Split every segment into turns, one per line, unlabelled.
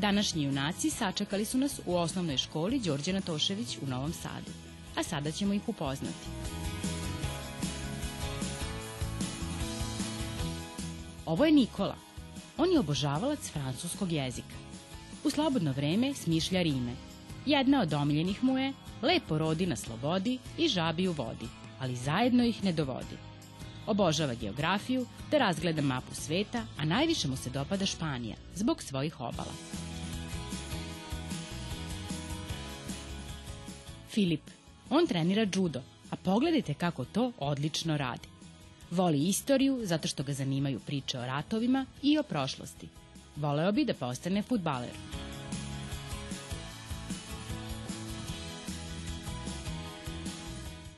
Današnji junaci sačekali su nas u osnovnoj školi Đorđe Natošević u Novom Sadu. A sada ćemo ih upoznati. Ovo je Nikola. On je obožavalac francuskog jezika. U slobodno vreme smišlja rime. Jedna od omiljenih mu je Lepo rodi na slobodi i žabi u vodi, ali zajedno ih ne dovodi. Obožava geografiju, te razgleda mapu sveta, a najviše mu se dopada Španija, zbog svojih obala. Filip. On trenira judo, a pogledajte kako to odlično radi. Voli istoriju zato što ga zanimaju priče o ratovima i o prošlosti. Voleo bi da postane futbaler.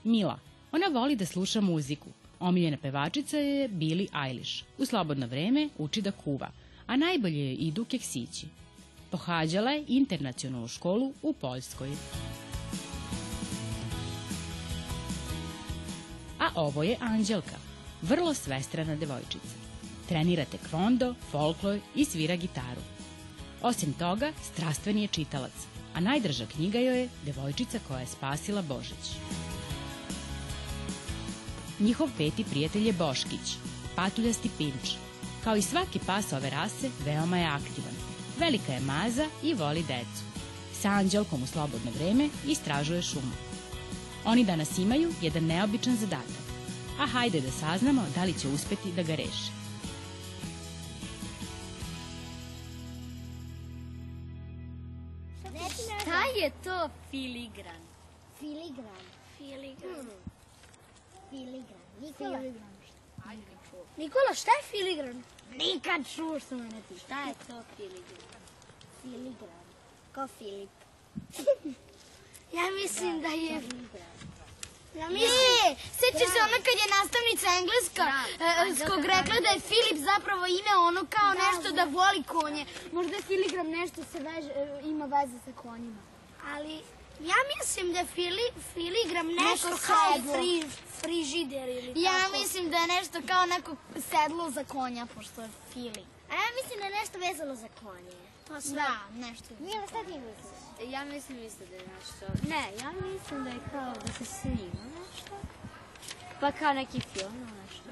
Mila. Ona voli da sluša muziku. Omiljena pevačica je Billie Eilish. U slobodno vreme uči da kuva, a najbolje je idu keksići. Pohađala je internacionalnu školu u Poljskoj. Ovo je Anđelka, vrlo svestrana devojčica. Trenira tekvondo, folklor i svira gitaru. Osim toga, strastveni je čitalac, a najdrža knjiga joj je Devojčica koja je spasila Božić. Njihov peti prijatelj je Boškić, patuljasti pinč. Kao i svaki pas ove rase, veoma je aktivan. Velika je maza i voli decu. Sa Anđelkom u slobodno vreme istražuje šumu. Oni danas imaju jedan neobičan zadatak a hajde da saznamo da li će uspeti da ga reši.
Šta je to filigran?
Filigran.
Filigran.
Hmm. Filigran.
Nikola. šta je filigran?
Nikad čuo što mene ti.
Šta je to filigran?
Filigran. Kao Filip.
ja mislim da je... Ja e, Sjećaš se ono kad je nastavnica e, engleskog rekla da je Filip zapravo ime ono kao nešto da voli konje. Možda je filigram nešto se e, ima veze sa konjima. Ali ja mislim da je filigram nešto, kao
frižider ili tako.
Ja mislim da je nešto kao neko sedlo za konja, pošto je fili.
A ja mislim da je nešto vezano za konje.
To pa Da, nešto.
Mila, sad ti se
ja mislim isto da je nešto...
Ne, ja mislim da je kao da se
snima nešto. Pa kao neki film,
nešto.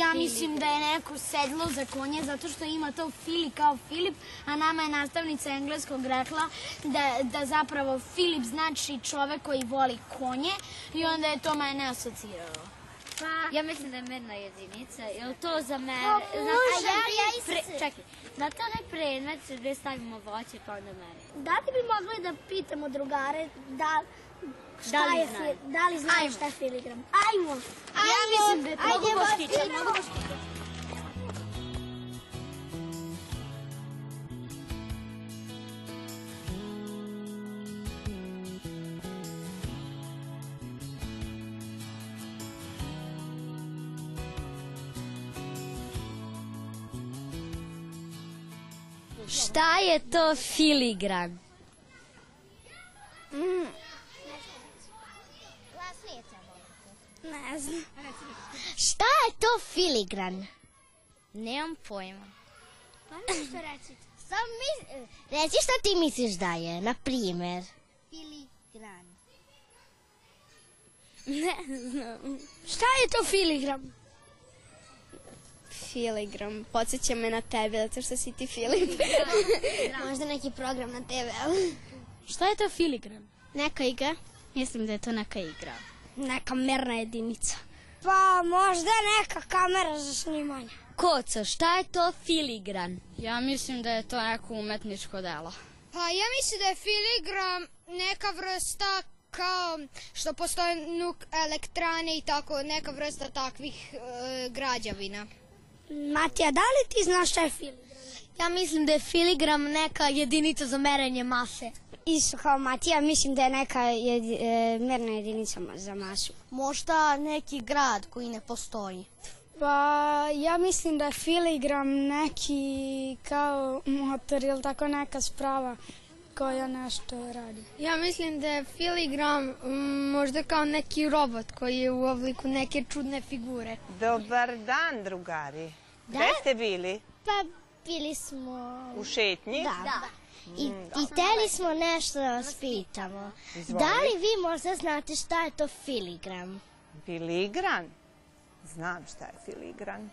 Ja mislim da je neko sedlo za konje zato što ima to Fili kao Filip, a nama je nastavnica engleskog rekla da, zapravo Filip znači čovek koji voli konje i onda je to mene asociralo.
Pa, ja mislim da je medna jedinica, jel to za mene?
Pa znači, ja,
ja pre, čekaj, na to ne predmet gdje stavimo voće pa onda mere.
Da li bi mogli da pitamo drugare da, šta da li je, znaju? da li znaju šta je filigram? Ajmo!
Ajmo! Ja mislim da je
to. Ajde, mogu
je to filigran? Mm.
Ne
znam. Šta je to filigran?
Nemam pojma.
Pa nešto reći.
Reci šta ti misliš da je, na primjer.
Filigran.
Ne Šta je to filigran?
filigram. Podsjeća me na tebe, zato što si ti Filip.
možda neki program na tv
Što Šta je to filigram?
Neka igra. Mislim da je to neka igra.
Neka merna jedinica. Pa možda neka kamera za snimanje. Koco, šta je to filigram?
Ja mislim da je to neko umetničko delo.
Pa ja mislim da je filigram neka vrsta kao što postoje nuk elektrane i tako, neka vrsta takvih e, građevina. građavina. Matija, da li ti znaš šta je filigram? Ja mislim da je filigram neka jedinica za merenje mase.
Isto kao Matija, mislim da je neka e, merna jedinica za masu.
Možda neki grad koji ne postoji.
Pa ja mislim da je filigram neki kao motor tako neka sprava ja nešto radi.
Ja mislim da je filigram možda kao neki robot koji je u obliku neke čudne figure.
Dobar dan, drugari. Gde ste bili?
Pa bili smo...
U šetnji?
Da. da. Mm. I, teli smo nešto da vas pitamo. Da li vi možda znate šta je to filigram? Filigran?
Znam šta je filigran.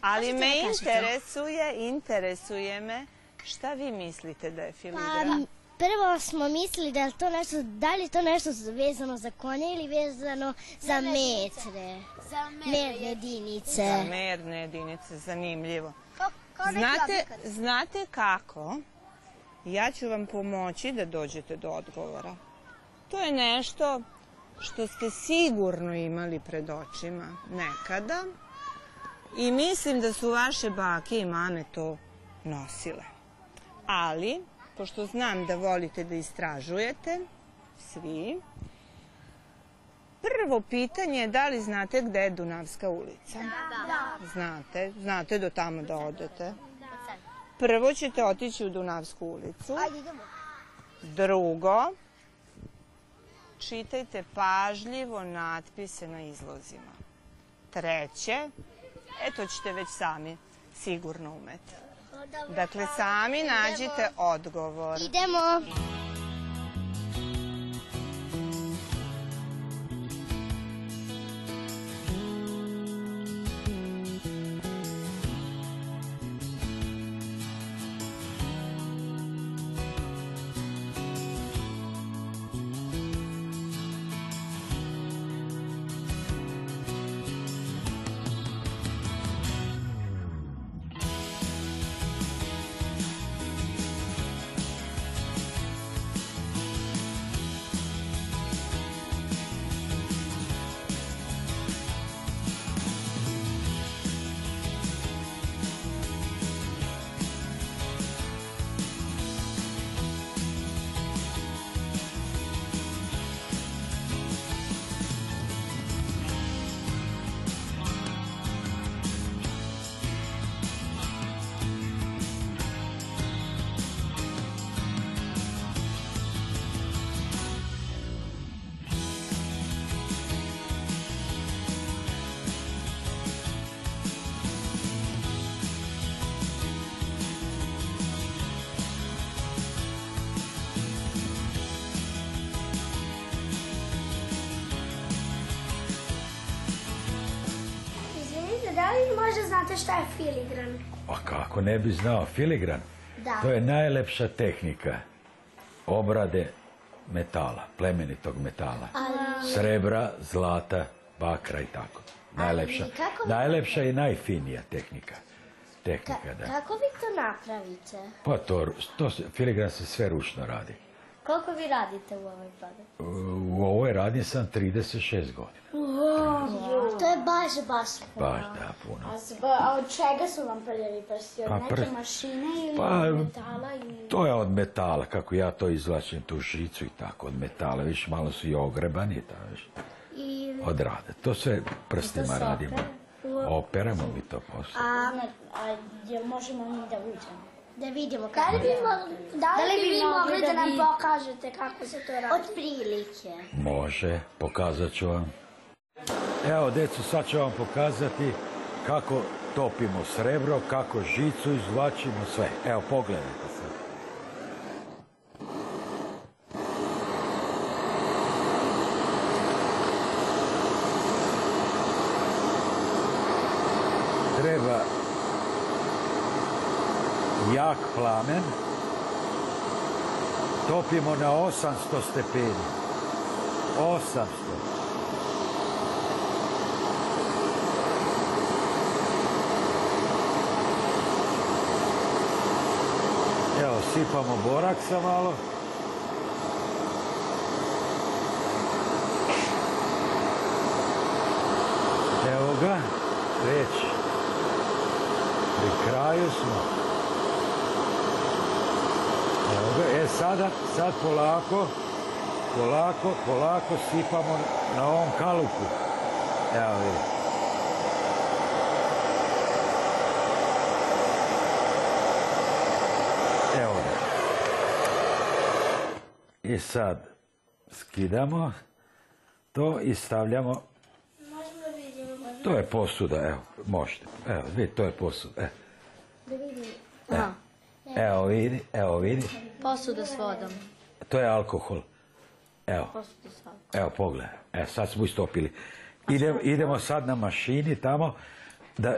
Ali me interesuje, interesuje me. Šta vi mislite da je pa, filigran?
prvo smo mislili da je to nešto, da li to nešto vezano za konje ili vezano za metre, za merne jedinice. Za
merne jedinice, zanimljivo. Znate, znate kako? Ja ću vam pomoći da dođete do odgovora. To je nešto što ste sigurno imali pred očima nekada i mislim da su vaše bake i mame to nosile. Ali, pošto znam da volite da istražujete, svi, prvo pitanje je da li znate gde je Dunavska ulica? Da. Znate, znate do tamo da odete. Prvo ćete otići u Dunavsku ulicu. Ajde,
idemo.
Drugo, čitajte pažljivo natpise na izlozima. Treće, eto ćete već sami sigurno umeti dakle, sami nađite odgovor.
Idemo. li možda znate šta je filigran?
A kako ne bi znao? Filigran? Da. To je najlepša tehnika obrade metala, plemenitog metala. Srebra, zlata, bakra i tako. Najlepša, najlepša i najfinija tehnika.
tehnika da. Kako vi to napravite?
Pa to, to filigran se sve ručno radi.
Koliko vi radite u
ovoj području? U ovoj radim sam 36 godina.
To je baš, baš puno.
Baš, da, puno.
A, od čega su vam prljevi prsti? Od pa neke mašine ili
pa, od metala? I... To je od metala, kako ja to izvlačim, tu žicu i tako, od metala. Viš, malo su i ogrebani, tako viš. Od rade. To sve prstima radimo. Operamo mi to posle. A, a,
možemo
mi
da uđemo?
Da vidimo kako da li bi, vi mogli da, nam pokažete kako se to radi? Od prilike.
Može, pokazat ću vam. Evo, decu, sad ću vam pokazati kako topimo srebro, kako žicu izvlačimo sve. Evo, pogledajte sad. Treba jak plamen, topimo na 800 stepeni. 800. Evo, sipamo boraksa malo. Evo ga, već pri kraju smo. sada, sad polako, polako, polako sipamo na ovom kalupu. Evo vidite. Evo I sad skidamo to i stavljamo to je posuda, evo, možete. Evo, vidi, to je posuda. E. evo vidi, evo vidi.
Posuda
s vodom. To je alkohol. Evo. Evo, pogledaj. Evo, sad smo istopili. idemo sad na mašini tamo da,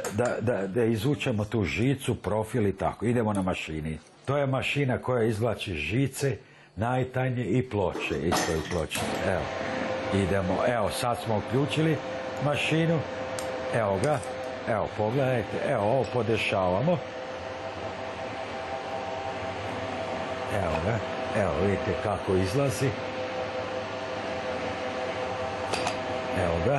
da, izvučemo tu žicu, profil i tako. Idemo na mašini. To je mašina koja izvlači žice, najtanje i ploče. Isto je ploče. Evo. Idemo. Evo, sad smo uključili mašinu. Evo ga. Evo, pogledajte. Evo, ovo podešavamo. Evo ga, evo vidite kako izlazi. Evo ga.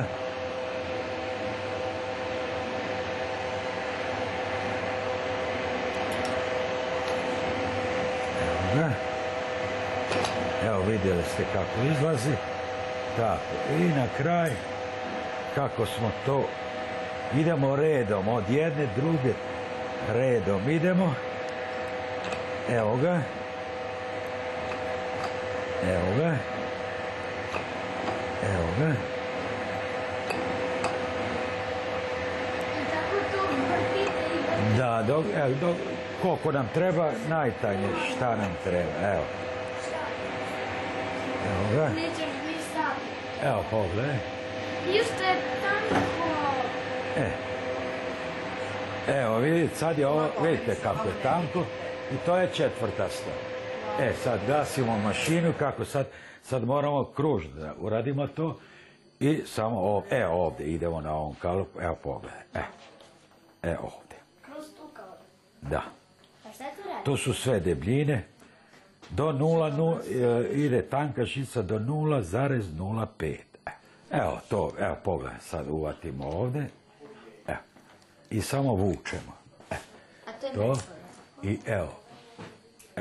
Evo ga. Evo vidjeli ste kako izlazi. Tako, i na kraj kako smo to idemo redom od jedne druge redom idemo evo ga Evo ga. Evo ga. Da, dok, evo, dok, koliko nam treba, najtanje šta nam treba, evo. Evo ga. Evo, pogledaj.
Isto je tanko. E.
Evo, vidite, sad je ovo, vidite kako je tanko i to je četvrta stvar. E, sad gasimo mašinu, kako sad, sad moramo kruž da uradimo to i samo ovdje, e ovdje, idemo na ovom kalupu, evo pogledaj, e, e ovdje.
Kroz tu kalupu?
Da.
Pa šta tu radi?
To su sve debljine, do nula, e, ide tanka žica do 0,05. E, evo to, evo pogledaj, sad uvatimo ovdje, evo, i samo vučemo. E,
A to,
i evo,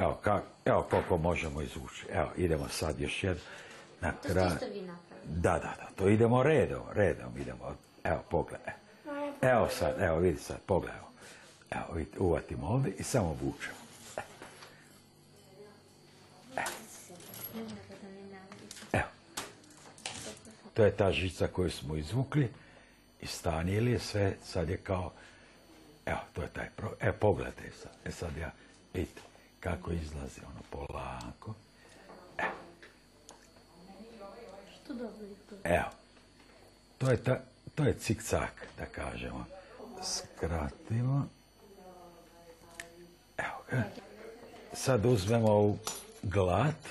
Evo, ka, evo koliko možemo izvući. Evo, idemo sad još jedno. Na
kraj.
Da, da, da. To idemo redom, redom idemo. Evo, pogledaj. Evo sad, evo vidi sad, pogledaj. Evo, uvatimo ovdje i samo vučemo. Evo. To je ta žica koju smo izvukli i stanili sve, sad je kao, evo, to je taj, evo, pogledajte sad, e sad ja, vidite, kako izlazi ono polako. E. Evo. To je, ta, cik-cak, da kažemo. Skratimo. Evo ga. Sad uzmemo u glat.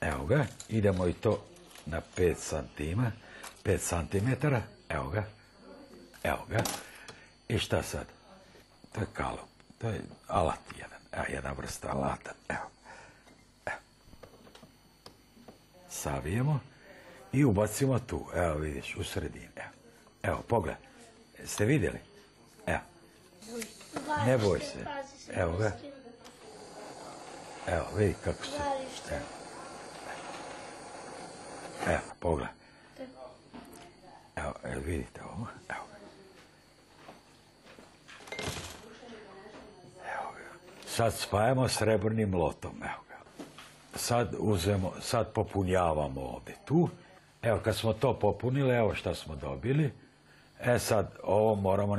Evo ga. Idemo i to na 5 cm. 5 cm. Evo ga. Evo ga. I šta sad? To je kalup. To je alat jedan a jedna vrsta alata. Evo. Evo. Savijemo i ubacimo tu, evo vidiš, u sredinu. Evo, evo pogled. ste vidjeli? Evo. Ne boj se. Evo ga. Evo, vidi kako se... Evo, evo pogledaj. Evo, vidite ovo? Evo Sad spajamo srebrnim lotom. Evo ga. Sad, uzemo, sad popunjavamo ovdje tu. Evo, kad smo to popunili, evo šta smo dobili. E sad, ovo moramo,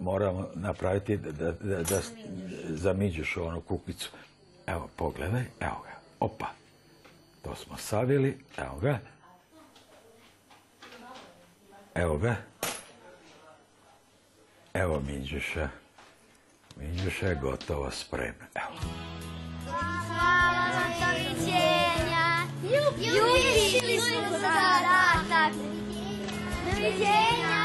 moramo napraviti da, da, da, zamiđuš onu kukicu. Evo, pogledaj, evo ga, opa. To smo savili, evo ga. Evo ga. Evo Minđuša. Widzisz, gotowa spremę. Do widzenia! Już się Do widzenia!